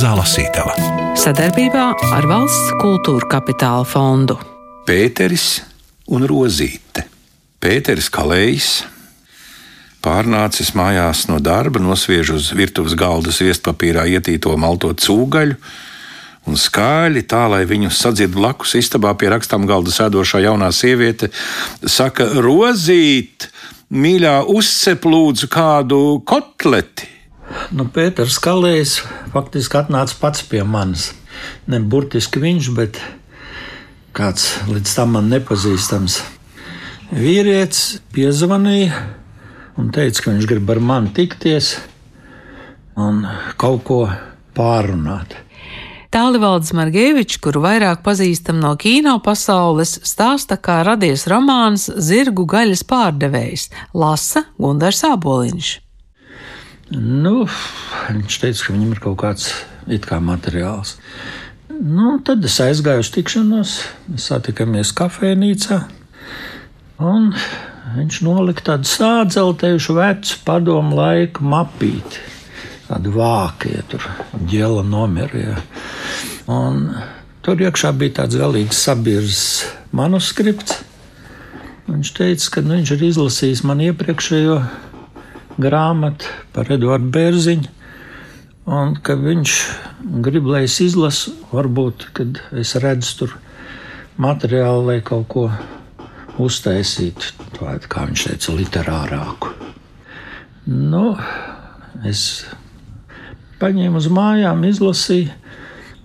Mazā lasītava sadarbībā ar Valsts kultūra kapitāla fondu. Pēteris un Rozīte. Pēteris Kalējs pārnācis mājās no darba, nosviež uz virtuves galda viestpapīrā ietīto malto cūgaļu un skaļi, tā lai viņu sadzird blakus istabā pie rakstām galda sēdošā jaunā sieviete, saka: Rozīt, mīļā, uzcep lūdzu kādu kotleti! Nu, Pēters Kalējs faktiski atnāca pats pie manis. Ne burtiski viņš, bet kāds līdz tam man nepazīstams. Vīrietis piezvanīja un teica, ka viņš grib ar mani tikties un kaut ko pārunāt. Tālivalds Margevičs, kuru vairāk pazīstam no kino pasaules, stāsta, kā radies romāns Zirgu gaļas pārdevējs, lasa Gundars Āboliņš. Nu, viņš teica, ka viņam ir kaut kāds kā materiāls. Nu, tad es aizgāju uz tikšanos, mēs satikāmies kafejnīcā. Viņš nolika tādu sādzeltējušu vecu padomu laiku mapīti. Tādu vākie, tur ģela nomirīja. Tur iekšā bija tāds galīgs sabirzs manuskripts. Viņš teica, ka nu, viņš ir izlasījis man iepriekšējo grāmatu par Eduardu Bērziņu. Un ka viņš grib, lai es izlasu, varbūt, kad es redzu tur materiālu, lai kaut ko uztaisītu, tādu, kā viņš teica, literārāku. Nu, es paņēmu uz mājām, izlasīju,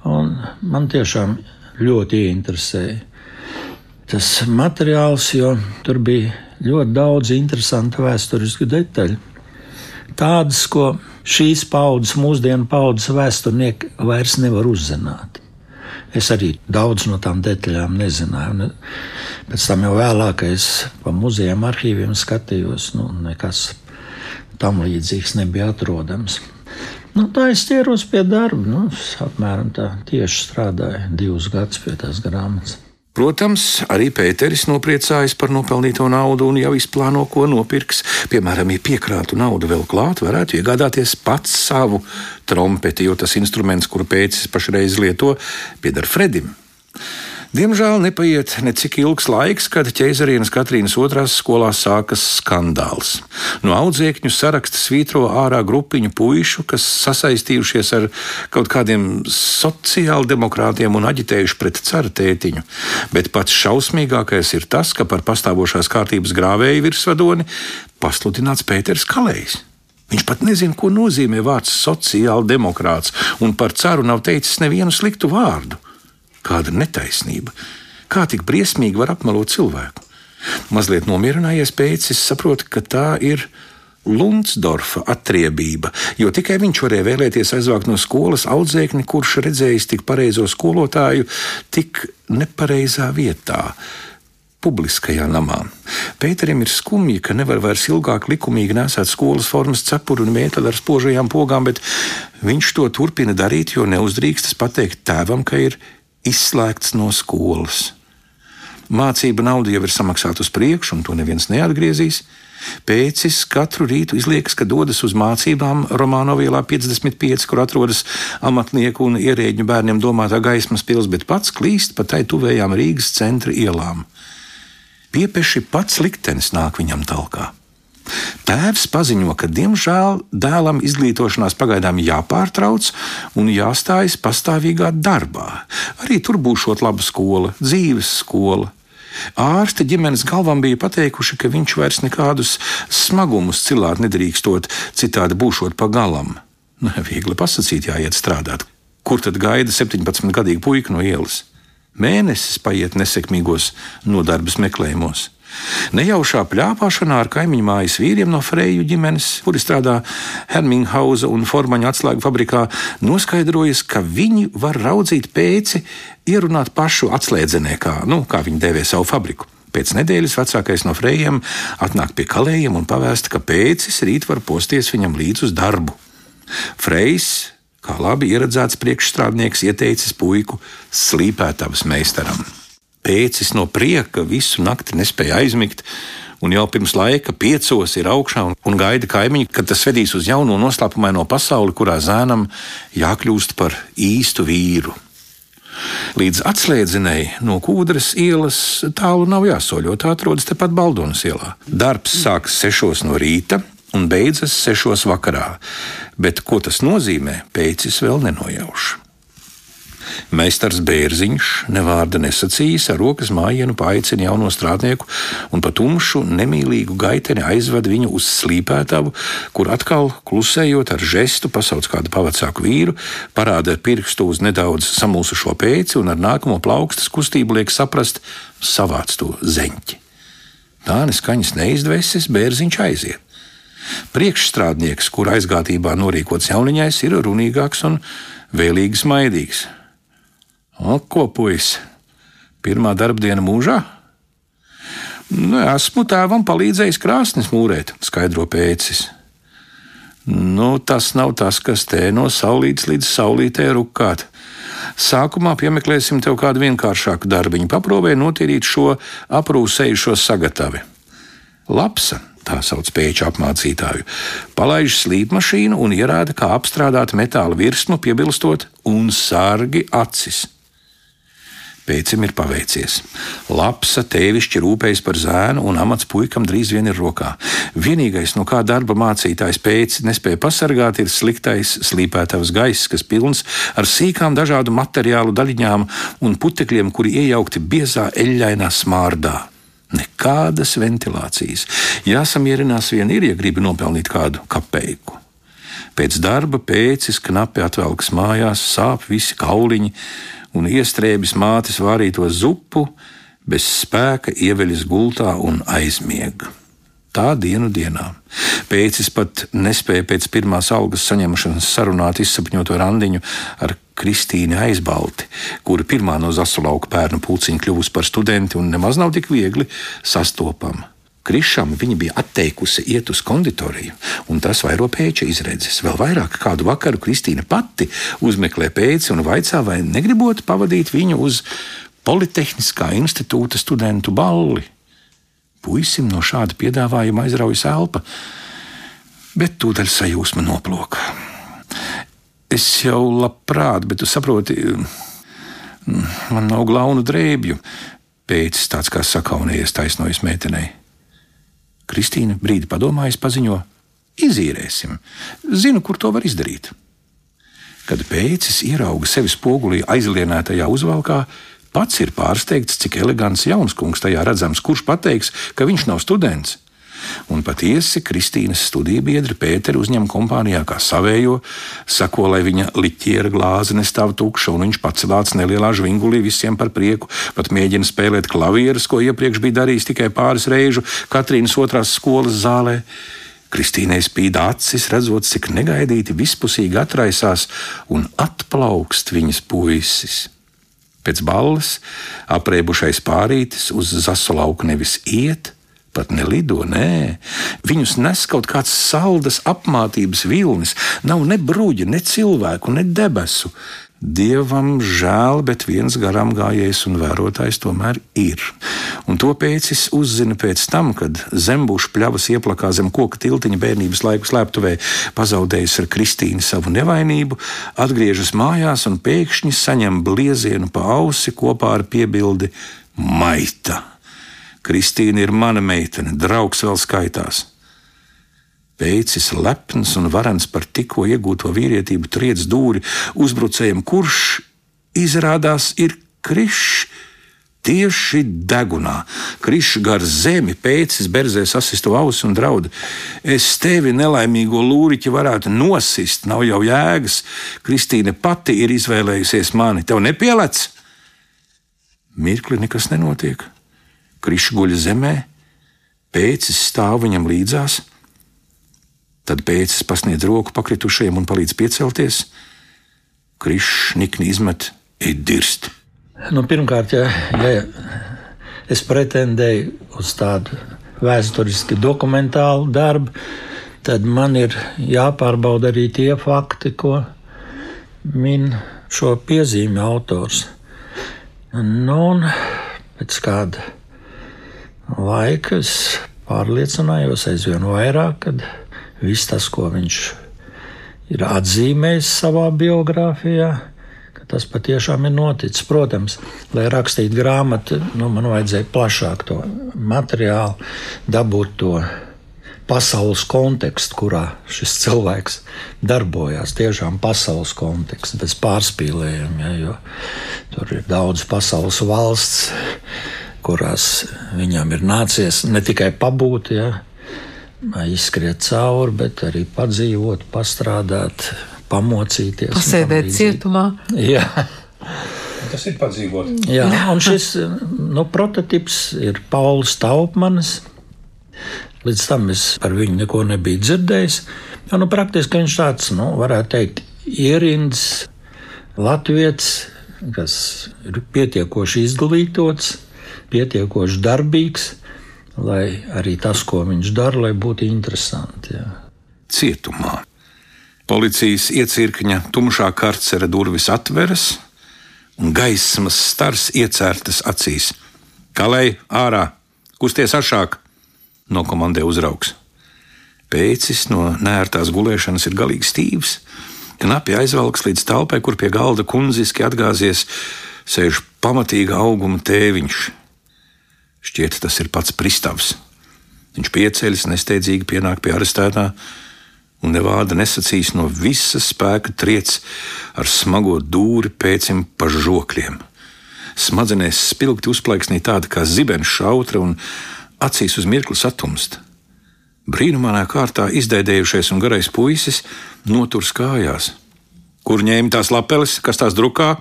un man tiešām ļoti ieinteresēja tas materiāls, jo tur bija ļoti daudz interesantu vēsturisku detaļu tādas, ko šīs paudzes, mūsdienu paudzes vēsturnieki vairs nevar uzzināt. Es arī daudz no tām detaļām nezināju. Pēc tam jau vēlāk es pa muzejiem, arhīviem skatījos, nu, nekas tam līdzīgs nebija atrodams. Nu, tā es ķēros pie darba. Nu, apmēram tā tieši strādāju divus gadus pie tās grāmatas. Protams, arī Pēteris nopriecājas par nopelnīto naudu un jau izplāno, ko nopirks. Piemēram, ja piekrātu naudu vēl klāt, varētu iegādāties pats savu trompeti, jo tas instruments, kuru pēcis pašreiz lieto, pieder Fredim. Diemžēl nepaiet necik ilgs laiks, kad ķēzarienes Katrīnas otrās skolā sākas skandāls. No audzēkņu saraksta svītro ārā grupiņu puišu, kas sasaistījušies ar kaut kādiem sociāldemokrātiem un aģitējuši pret cara tētiņu. Bet pats šausmīgākais ir tas, ka par pastāvošās kārtības grāvēju virsvadoni pasludināts Pēters Kalējs. Viņš pat nezina, ko nozīmē vārds sociāldemokrāts, un par caru nav teicis nevienu sliktu vārdu. Kāda netaisnība! Kā tik briesmīgi var apmelot cilvēku? Mazliet nomierinājies pēc, es saprotu, ka tā ir Lundsdorfa atriebība, jo tikai viņš varēja vēlēties aizvākt no skolas audzēkni, kurš redzējis tik pareizo skolotāju, tik nepareizā vietā publiskajā namā. Pēterim ir skumji, ka nevar vairs ilgāk likumīgi nesāt skolas formas cepuri un mēteli ar spožajām pogām, bet viņš to turpina darīt, jo neuzdrīkstas pateikt tēvam, ka ir izslēgts no skolas. Mācība nauda jau ir samaksāta uz priekšu, un to neviens neatgriezīs. Pēcis katru rītu izliekas, ka dodas uz mācībām Romanovā 55, kur atrodas amatnieku un ierēģu bērniem domātā gaismas pils, bet pats klīst pa tai tuvējām Rīgas centra ielām. Piepeši pats liktenis nāk viņam talkā. Tēvs paziņo, ka diemžēl dēlam izglītošanās pagaidām jāpārtrauc un jāstājas pastāvīgā darbā. Arī tur būšot laba skola, dzīves skola. Ārsti ģimenes galvam bija pateikuši, ka viņš vairs nekādus smagumus cilāt nedrīkstot, citādi būšot pa galam. Nu, viegli pasakīt, jāiet strādāt. Kur tad gaida 17-gadīgu puiku no ielas? Mēnesis paiet nesekmīgos nodarbes meklējumos. Nejaušā plāpāšanā ar kaimiņu mājas vīriem no Freju ģimenes, kuri strādā Herminghausa un Formaņa atslēgu fabrikā, noskaidrojas, ka viņi var raudzīt pēci, ierunāt pašu atslēdzenē, kā, nu, kā viņi dēvē savu fabriku. Pēc nedēļas vecākais no frejiem atnāk pie kalējiem un pavēsta, ka pēcis rīt var posties viņam līdz uz darbu. Frejs, kā labi ieredzēts priekšstrādnieks, ieteicis puiku slīpētavas meistaram. Pēcis no prieka visu nakti nespēja aizmigt un jau pirms laika piecos ir augšā un, un gaida kaimiņu, kad tas vedīs uz jauno noslēpumaino pasauli, kurā zēnam jākļūst par īstu vīru. Līdz atslēdzinēji no Kūdras ielas tālu nav jāsoļo, tā atrodas tepat Baldonas ielā. Darbs sākas sešos no rīta un beidzas sešos vakarā, bet ko tas nozīmē, pēcis vēl nenojauš. Meistars Bērziņš nevārda nesacījis, ar rokas mājienu paaicina jauno strādnieku un pa tumšu, nemīlīgu gaiteni aizved viņu uz slīpētavu, kur atkal klusējot ar žestu pasauc kādu pavacāku vīru, parāda pirkstu uz nedaudz samulsušo pēci un ar nākamo plaukstas kustību liek saprast savāc to zeņķi. Tā neskaņas neizdvesis, Bērziņš aiziet. Priekšstrādnieks, kur aizgātībā norīkots jauniņais, ir runīgāks un vēlīgi smaidīgs. O, ko puisis? Pirmā darbdiena mūžā? Nu, esmu tēvam palīdzējis krāsnes mūrēt, skaidro pēcis. Nu, tas nav tas, kas te no saulītes līdz saulītē rukāt. Sākumā piemeklēsim tev kādu vienkāršāku darbiņu, paprobē notīrīt šo aprūsējušo sagatavi. Lapsa, tā sauc pēču apmācītāju, palaiž slīpmašīnu un ierāda, kā apstrādāt metāla virsmu, piebilstot un sargi acis. Pēcim ir paveicies. Lapsa tēvišķi rūpējas par zēnu, un amats puikam drīz vien ir rokā. Vienīgais, no kā darba mācītājs pēc nespēja pasargāt, ir sliktais slīpētavas gaiss, kas pilns ar sīkām dažādu materiālu daļiņām un putekļiem, kuri iejaukti biezā eļļainā smārdā. Nekādas ventilācijas. Jāsamierinās vien ir, ja gribi nopelnīt kādu kapeiku. Pēc darba pēcis knapi atvelkas mājās, sāp visi kauliņi un iestrēbis mātes vārīto zupu, bez spēka ieveļas gultā un aizmiega. Tā dienu dienā. Pēcis pat nespēja pēc pirmās algas saņemšanas sarunāt izsapņoto randiņu ar Kristīnu Aizbalti, kura pirmā no Zasulauka pērnu pulciņa kļuvusi par studenti un nemaz nav tik viegli sastopama. Krišam viņa bija atteikusi iet uz konditoriju, un tas vairo pēča izredzes. Vēl vairāk kādu vakaru Kristīna pati uzmeklē pēci un vaicā, vai negribot pavadīt viņu uz Politehniskā institūta studentu balli. Puisim no šāda piedāvājuma aizraujas elpa, bet tūdaļ sajūsma noplūka. Es jau labprāt, bet tu saproti, man nav glaunu drēbju. Pēcis tāds kā sakaunējies taisnojas meitenei. Kristīna brīdi padomājas, paziņo: Izīrēsim, zinu, kur to var izdarīt. Kad pēcis ierauga sevi spogulī aizlienētajā uzvalkā, pats ir pārsteigts, cik elegants jauns kungs tajā redzams, kurš pateiks, ka viņš nav students. Un patiesi Kristīnas studiju biedri Pēteru uzņem kompānijā kā savējo, sako, lai viņa liķiera glāze nestāv tukša, un viņš pats vāc nelielā žvingulī visiem par prieku, pat mēģina spēlēt klavierus, ko iepriekš bija darījis tikai pāris reižu Katrīnas otrās skolas zālē. Kristīnai spīd acis, redzot, cik negaidīti vispusīgi atraisās un atplaukst viņas puisis. Pēc balles aprēbušais pārītis uz zasu lauku nevis iet, pat nelido, nē. Viņus nes kaut kāds saldas apmātības vilnis, nav ne bruģa, ne cilvēku, ne debesu. Dievam žēl, bet viens garām gājējs un vērotājs tomēr ir. Un to pēcis uzzina pēc tam, kad zembušu pļavas ieplakā zem koka tiltiņa bērnības laiku slēptuvē, pazaudējis ar Kristīnu savu nevainību, atgriežas mājās un pēkšņi saņem bliezienu pa ausi kopā ar piebildi Maita. Kristīna ir mana meitene, draugs vēl skaitās. Pēcis lepns un varens par tikko iegūto vīrietību triec dūri uzbrucējiem, kurš izrādās ir krišs. Tieši degunā, krišs gar zemi, pēcis berzē sasistu ausu un draudu. Es tevi nelaimīgo lūriķi varētu nosist, nav jau jēgas. Kristīne pati ir izvēlējusies mani, tev nepielec. Mirkli nekas nenotiek. Krišs guļ zemē, pēcis stāv viņam līdzās. Tad pēcis pasniedz roku pakritušajiem un palīdz piecelties. Krišs nikni izmet, ej dirst. Nu, pirmkārt, ja, ja es pretendēju uz tādu vēsturiski dokumentālu darbu, tad man ir jāpārbauda arī tie fakti, ko min šo piezīmju autors. Nu, un pēc kāda laika es pārliecinājos aizvien vairāk, kad viss tas, ko viņš ir atzīmējis savā biogrāfijā, ka tas patiešām ir noticis. Protams, lai rakstītu grāmatu, nu, man vajadzēja plašāk to materiālu, dabūt to pasaules kontekstu, kurā šis cilvēks darbojās. Tiešām pasaules konteksts, bez pārspīlējuma, ja, jo tur ir daudz pasaules valsts, kurās viņam ir nācies ne tikai pabūt, ja, izskriet cauri, bet arī padzīvot, pastrādāt, pamocīties. Pasēdēt cietumā. Jā. Tas ir padzīvot. Jā, un šis nu, prototyps ir Pauls Taupmanis. Līdz tam es par viņu neko nebiju dzirdējis. Ja, nu, praktiski viņš tāds, nu, varētu teikt, ierindis latviečs, kas ir pietiekoši izglītots, pietiekoši darbīgs lai arī tas, ko viņš dara, būtu interesanti. Jā. Cietumā. Policijas iecirkņa tumšā karcera durvis atveras, un gaismas stars iecērtas acīs. Kalēji ārā, kusties ašāk, nokomandē uzraugs. Pēcis no nērtās gulēšanas ir galīgi stīvs. Knapi aizvelks līdz telpai, kur pie galda kundziski atgāzies, sēž pamatīga auguma tēviņš, Šķiet, tas ir pats Pristavs. Viņš pieceļas, nesteidzīgi pienāk pie arestētā un nevāda nesacīs no visas spēka triec ar smago dūri pēcim pa žokļiem. Smadzenēs spilgti uzplaiksnī tāda kā zibens šautra un acīs uz mirkli satumst. Brīnumainā kārtā izdēdējušais un garais puisis noturs kājās. Kur ņēma tās lapeles, kas tās drukā?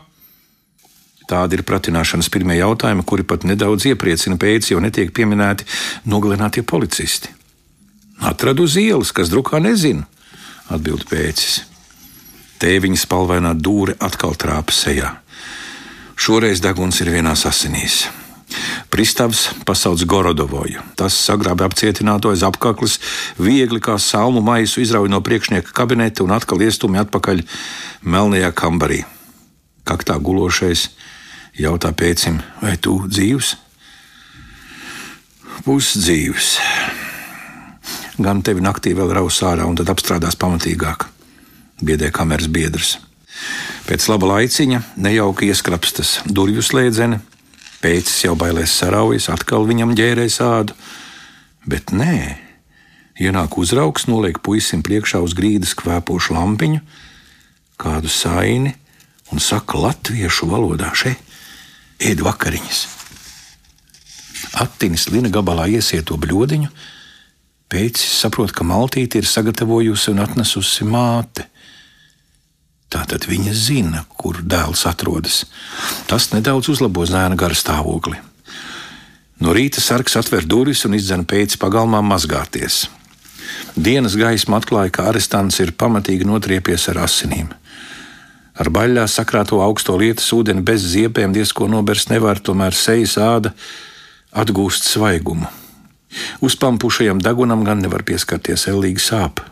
Tādi ir pratināšanas pirmie jautājumi, kuri pat nedaudz iepriecina pēc, jo netiek pieminēti nogalinātie policisti. Atradu uz ielas, kas drukā nezinu, atbild pēcis. Tēviņa spalvainā dūre atkal trāpa sejā. Šoreiz deguns ir vienās asinīs. Pristavs pasauc Gorodovoju. Tas sagrāba apcietināto aiz apakles, viegli kā salmu maisu izrauj no priekšnieka kabineta un atkal iestūmja atpakaļ melnajā kambarī. Kaktā gulošais jautā pēcim, vai tu dzīvs? Būs dzīvs. Gan tevi naktī vēl raus ārā, un tad apstrādās pamatīgāk. Biedē kameras biedrs. Pēc laba laiciņa nejauki ieskrapstas durvju slēdzene, pēcis jau bailēs saraujas, atkal viņam ģērēs ādu. Bet nē, ienāk uzraugs, noliek puisim priekšā uz grīdas kvēpošu lampiņu, kādu saini un saka latviešu valodā šeit ēd vakariņas. Attinis lina gabalā iesieto bļodiņu, pēcis saprot, ka maltīte ir sagatavojusi un atnesusi māte. Tātad viņa zina, kur dēls atrodas. Tas nedaudz uzlabo zēna gara stāvokli. No rīta sargs atver durvis un izdzen pēc pagalmā mazgāties. Dienas gaisma atklāja, ka arestants ir pamatīgi notriepies ar asinīm. Ar baļļā sakrāto augsto lietas ūdeni bez ziepēm diezko noberst nevar, tomēr sejas āda atgūst svaigumu. Uzpampušajam degunam gan nevar pieskarties ellīgi sāp.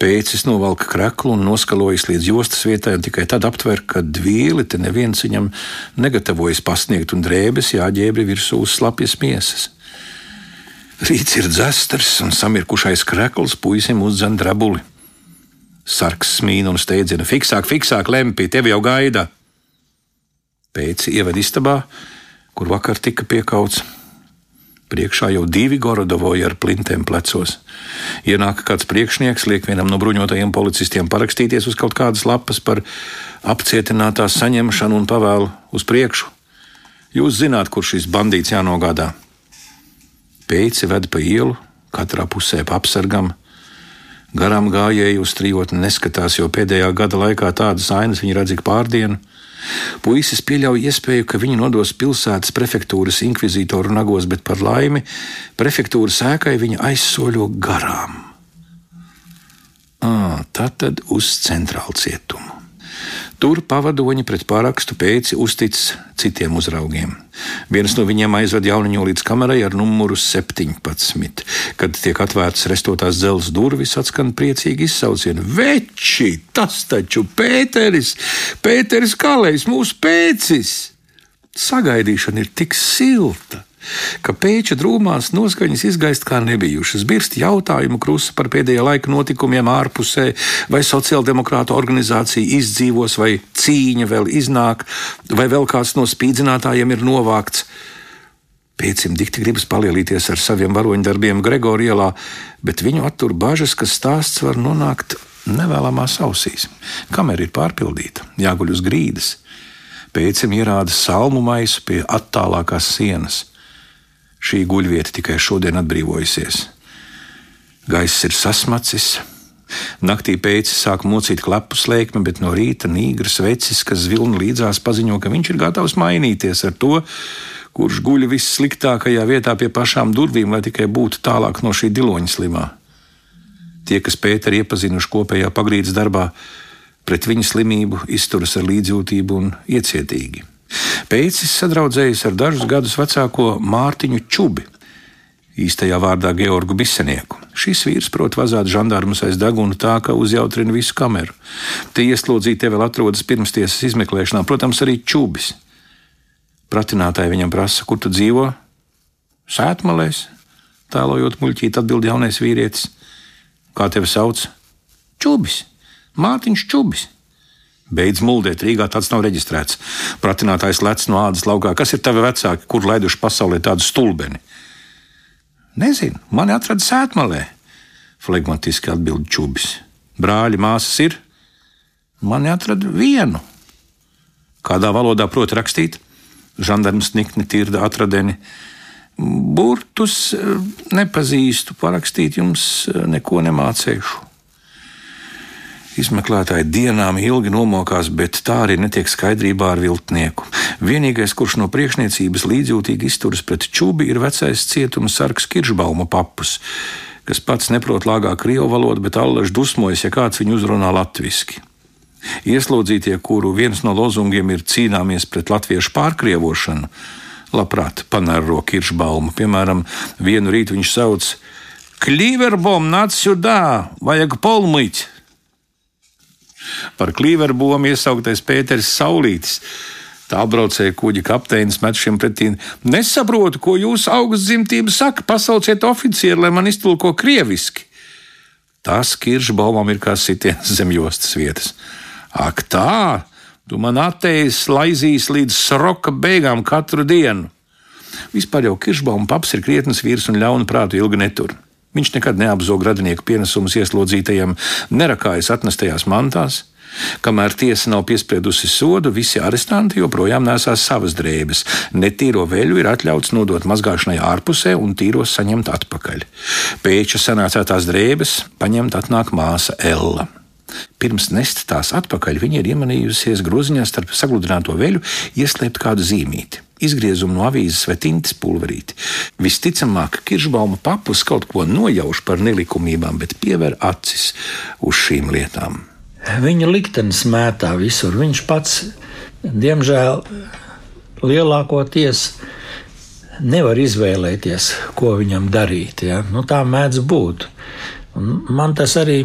Pēcis novelk kreklu un noskalojas līdz jostas vietai, un tikai tad aptver, ka dvīli te neviens viņam negatavojas pasniegt, un drēbes jāģēbri virsū uz slapjas miesas. Rīts ir dzestars, un samirkušais krekls puisim uzdzen drabuli. Sarks smīna un steidzina: Fiksāk, fiksāk, lempi, tevi jau gaida! Pēc ievada istabā, kur vakar tika piekauts. Priekšā jau divi Gorodovoji ar plintēm plecos. Ienāk kāds priekšnieks, liek vienam no bruņotajiem policistiem parakstīties uz kaut kādas lapas par apcietinātās saņemšanu un pavēlu uz priekšu. Jūs zināt, kur šis bandīts jānogādā. Pēci ved pa ielu, katrā pusē pa apsargam, Garām gājēji uz trijotni neskatās, jo pēdējā gada laikā tādas ainas viņi redz ik pārdienu. Puisis pieļauj iespēju, ka viņi nodos pilsētas prefektūras inkvizītoru nagos, bet par laimi prefektūras ēkai viņa aizsoļo garām. À, tā tad uz centrālu cietumu. Tur pavadoņi pret parakstu pēci uztic citiem uzraugiem. Viens no viņiem aizved jauniņu līdz kamerai ar numuru 17. Kad tiek atvērtas restotās dzelzs durvis, atskan priecīgi izsaucieni: Veči, tas taču Pēteris! Pēteris Kalējs, mūsu pēcis! Sagaidīšana ir tik silta! Ka pēča drūmās noskaņas izgaist kā nebijušas, birst jautājumu krusta par pēdējā laika notikumiem ārpusē, vai sociāldemokrāta organizācija izdzīvos, vai cīņa vēl iznāk, vai vēl kāds no spīdzinātājiem ir novākts. Pēcim dikti gribas palielīties ar saviem varoņdarbiem Gregorija ielā, bet viņu attur bažas, ka stāsts var nonākt nevēlamās ausīs. Kamera ir pārpildīta, jāguļ uz grīdas. Pēcim ierāda salmu maisu pie attālākās sienas. Šī guļvieta tikai šodien atbrīvojusies. Gaiss ir sasmacis. Naktī pēcis sāk mocīt klepu slēgmi, bet no rīta nīgras vecis, kas vilna līdzās, paziņo, ka viņš ir gatavs mainīties ar to, kurš guļ vissliktākajā vietā pie pašām durvīm, lai tikai būtu tālāk no šī diloņa slimā. Tie, kas Pēteru iepazinuši kopējā pagrīdes darbā, pret viņa slimību izturas ar līdzjūtību un iecietīgi. Pēcis sadraudzējas ar dažus gadus vecāko Mārtiņu Čubi, īstajā vārdā Georgu Bisenieku. Šis vīrs prot vazāt žandarmus aiz deguna tā, ka uzjautrina visu kameru. Te ieslodzītie vēl atrodas pirmstiesas izmeklēšanā, protams, arī Čubis. Pratinātāji viņam prasa, kur tu dzīvo? Sētmalēs, tēlojot muļķīt, atbild jaunais vīrietis. Kā tevi sauc? Čubis, Mārtiņš Čubis. Beidz muldēt, Rīgā tāds nav reģistrēts. Pratinātājs lec no ādas laukā. Kas ir tavi vecāki, kur laiduši pasaulē tādu stulbeni? Nezinu, mani atrada sētmalē, flegmatiski atbild Čubis. Brāļi, māsas ir? Mani atrada vienu. Kādā valodā prot rakstīt? Žandarms nikni tirda atradeni. Burtus eh, nepazīstu, parakstīt jums eh, neko nemācīšu. Izmeklētāji dienām ilgi nomokās, bet tā arī netiek skaidrībā ar viltnieku. Vienīgais, kurš no priekšniecības līdzjūtīgi izturas pret čūbi, ir vecais cietuma sargs Kiršbauma papus, kas pats neprot lāgā krievu valodu, bet allaž dusmojas, ja kāds viņu uzrunā latviski. Ieslodzītie, kuru viens no lozungiem ir cīnāmies pret latviešu pārkrievošanu, labprāt panēro kiršbaumu. Piemēram, vienu rītu viņš sauc Klīverbom, nāc sudā, vajag polmīt! Par klīverbomu iesauktais Pēters Saulītis. Tā apbraucēja kuģa kapteinis met šim pretī. Nesaprotu, ko jūsu augstdzimtība saka. Pasauciet oficieru, lai man iztulko krieviski. Tas kiršbaumam ir kā sitiens zem jostas vietas. Ak, tā! Tu man atteis laizīs līdz sroka beigām katru dienu. Vispār jau Kiršbauma paps ir krietnes vīrs un ļaunu prātu ilgi netur. Viņš nekad neapzog radinieku pienesumus ieslodzītajiem, nerakājas atnestajās mantās. Kamēr tiesa nav piespriedusi sodu, visi arestanti joprojām nesās savas drēbes. Netīro veļu ir atļauts nodot mazgāšanai ārpusē un tīros saņemt atpakaļ. Pēča sanācētās drēbes paņemt atnāk māsa Ella. Pirms nest tās atpakaļ, viņa ir iemanījusies groziņā starp sagludināto veļu, ieslēpt kādu zīmīti. Izgriezumu no avīzes vai tintes pulverīti. Visticamāk, Kiršbauma papus kaut ko nojauš par nelikumībām, bet piever acis uz šīm lietām. Viņa liktenis mētā visur. Viņš pats, diemžēl, lielākoties nevar izvēlēties, ko viņam darīt. Ja? Nu, tā mēdz būt. Man tas arī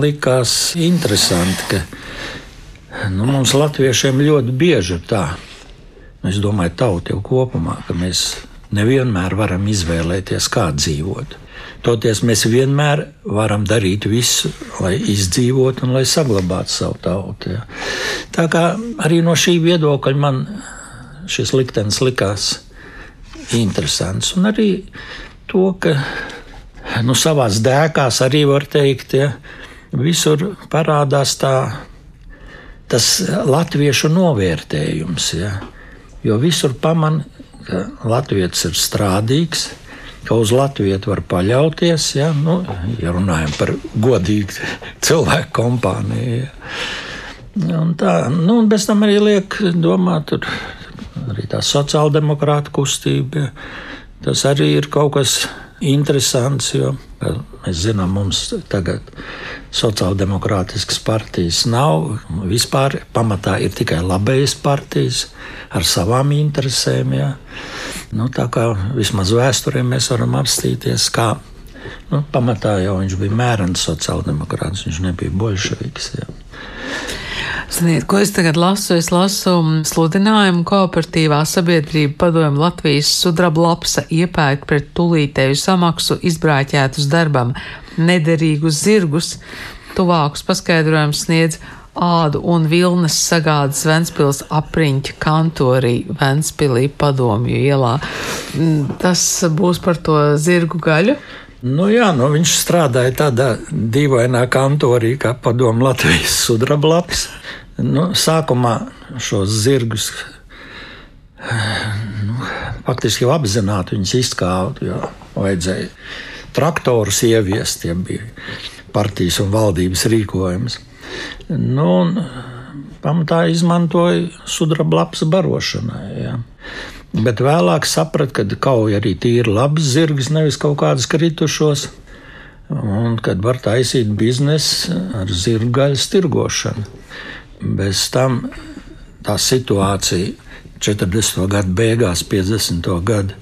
likās interesanti, ka nu, mums latviešiem ļoti bieži ir tā. Es domāju, tauta jau kopumā, ka mēs nevienmēr varam izvēlēties, kā dzīvot. Toties mēs vienmēr varam darīt visu, lai izdzīvotu un lai saglabātu savu tautu. Ja. Tā kā arī no šī viedokļa man šis liktenis likās interesants. Un arī to, ka nu, savā dēkās arī var teikt, ja, visur parādās tā, tas latviešu novērtējums. Ja, jo visur pamanā, ka Latvijas ir strādīgs, ka uz Latviju var paļauties, ja, nu, ja runājam par godīgu cilvēku kompāniju. Ja. Un tā, nu, un bez tam arī liek domāt, tur arī tā sociāldemokrāta kustība. Ja. Tas arī ir kaut kas interesants, jo mēs zinām, mums tagad sociāldemokrātiskas partijas nav. Vispār pamatā ir tikai labējas partijas ar savām interesēm. Jā. Nu, tā kā vismaz vēsturē mēs varam apstīties, kā nu, pamatā jau viņš bija mērens sociāldemokrāts, viņš nebija bolševiks. Jā. Ziniet, ko es tagad lasu? Es lasu sludinājumu kooperatīvā sabiedrība padomu Latvijas sudraba lapsa iepērk pret tulītēju samaksu izbrāķētus darbam nederīgus zirgus. Tuvākus paskaidrojumus sniedz ādu un vilnas sagādas Ventspils apriņķa kantorī Ventspilī padomju ielā. Mm, tas būs par to zirgu gaļu. Nu, jā, nu, viņš strādāja tādā dīvainā kantorī, kā padomu Latvijas sudrablaps. Nu, sākumā šos zirgus nu, faktiski apzināti viņus izkāpt, jo vajadzēja traktorus ieviest, ja bija partijas un valdības rīkojums. Nu, pamatā izmantoja sudraba barošanai. Ja. Bet vēlāk sapratu, ka kauja arī tīri labs zirgs, nevis kaut kādas kritušos. Un kad var taisīt biznesu ar zirga gaļas tirgošanu. Bez tam tā situācija 40. gadu beigās, 50. gadu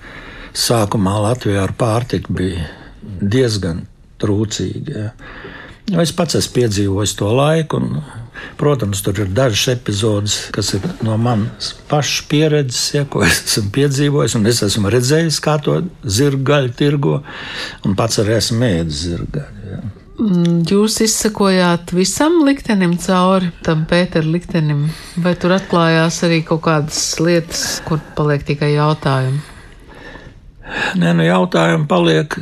sākumā Latvijā ar pārtiku bija diezgan trūcīga. Ja. Es pats esmu piedzīvojis to laiku, un, protams, tur ir dažas epizodes, kas ir no manas pašas pieredzes, ja, ko es esmu piedzīvojis. Es esmu redzējis, kā to zirga gaļu tirgo, un pats arī esmu ēdis zirga gaļu. Ja. Mm, jūs izsakojāt visam liktenim cauri tam Pēteru liktenim, vai tur atklājās arī kaut kādas lietas, kur paliek tikai jautājumi? Nē, nu jautājumu paliek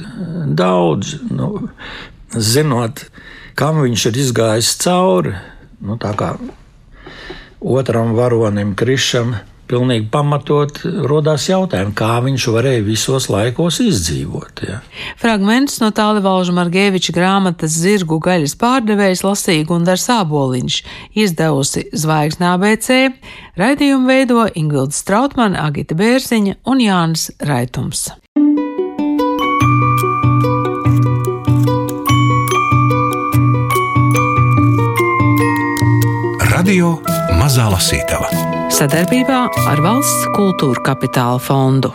daudz. Nu, zinot, kam viņš ir izgājis cauri. Nu, tā kā otram varonim, Krišam, pilnīgi pamatot rodās jautājumi, kā viņš varēja visos laikos izdzīvot. Ja. Fragments no Tālivalža Margeviča grāmatas Zirgu gaļas pārdevējs lasīja Gundars Āboliņš, izdevusi Zvaigznā BC, raidījumu veido Ingvilda Strautmana, Agita Bērziņa un Jānis Raitums. Radio Mazā Lasītava sadarbībā ar Valsts kultūra kapitāla fondu.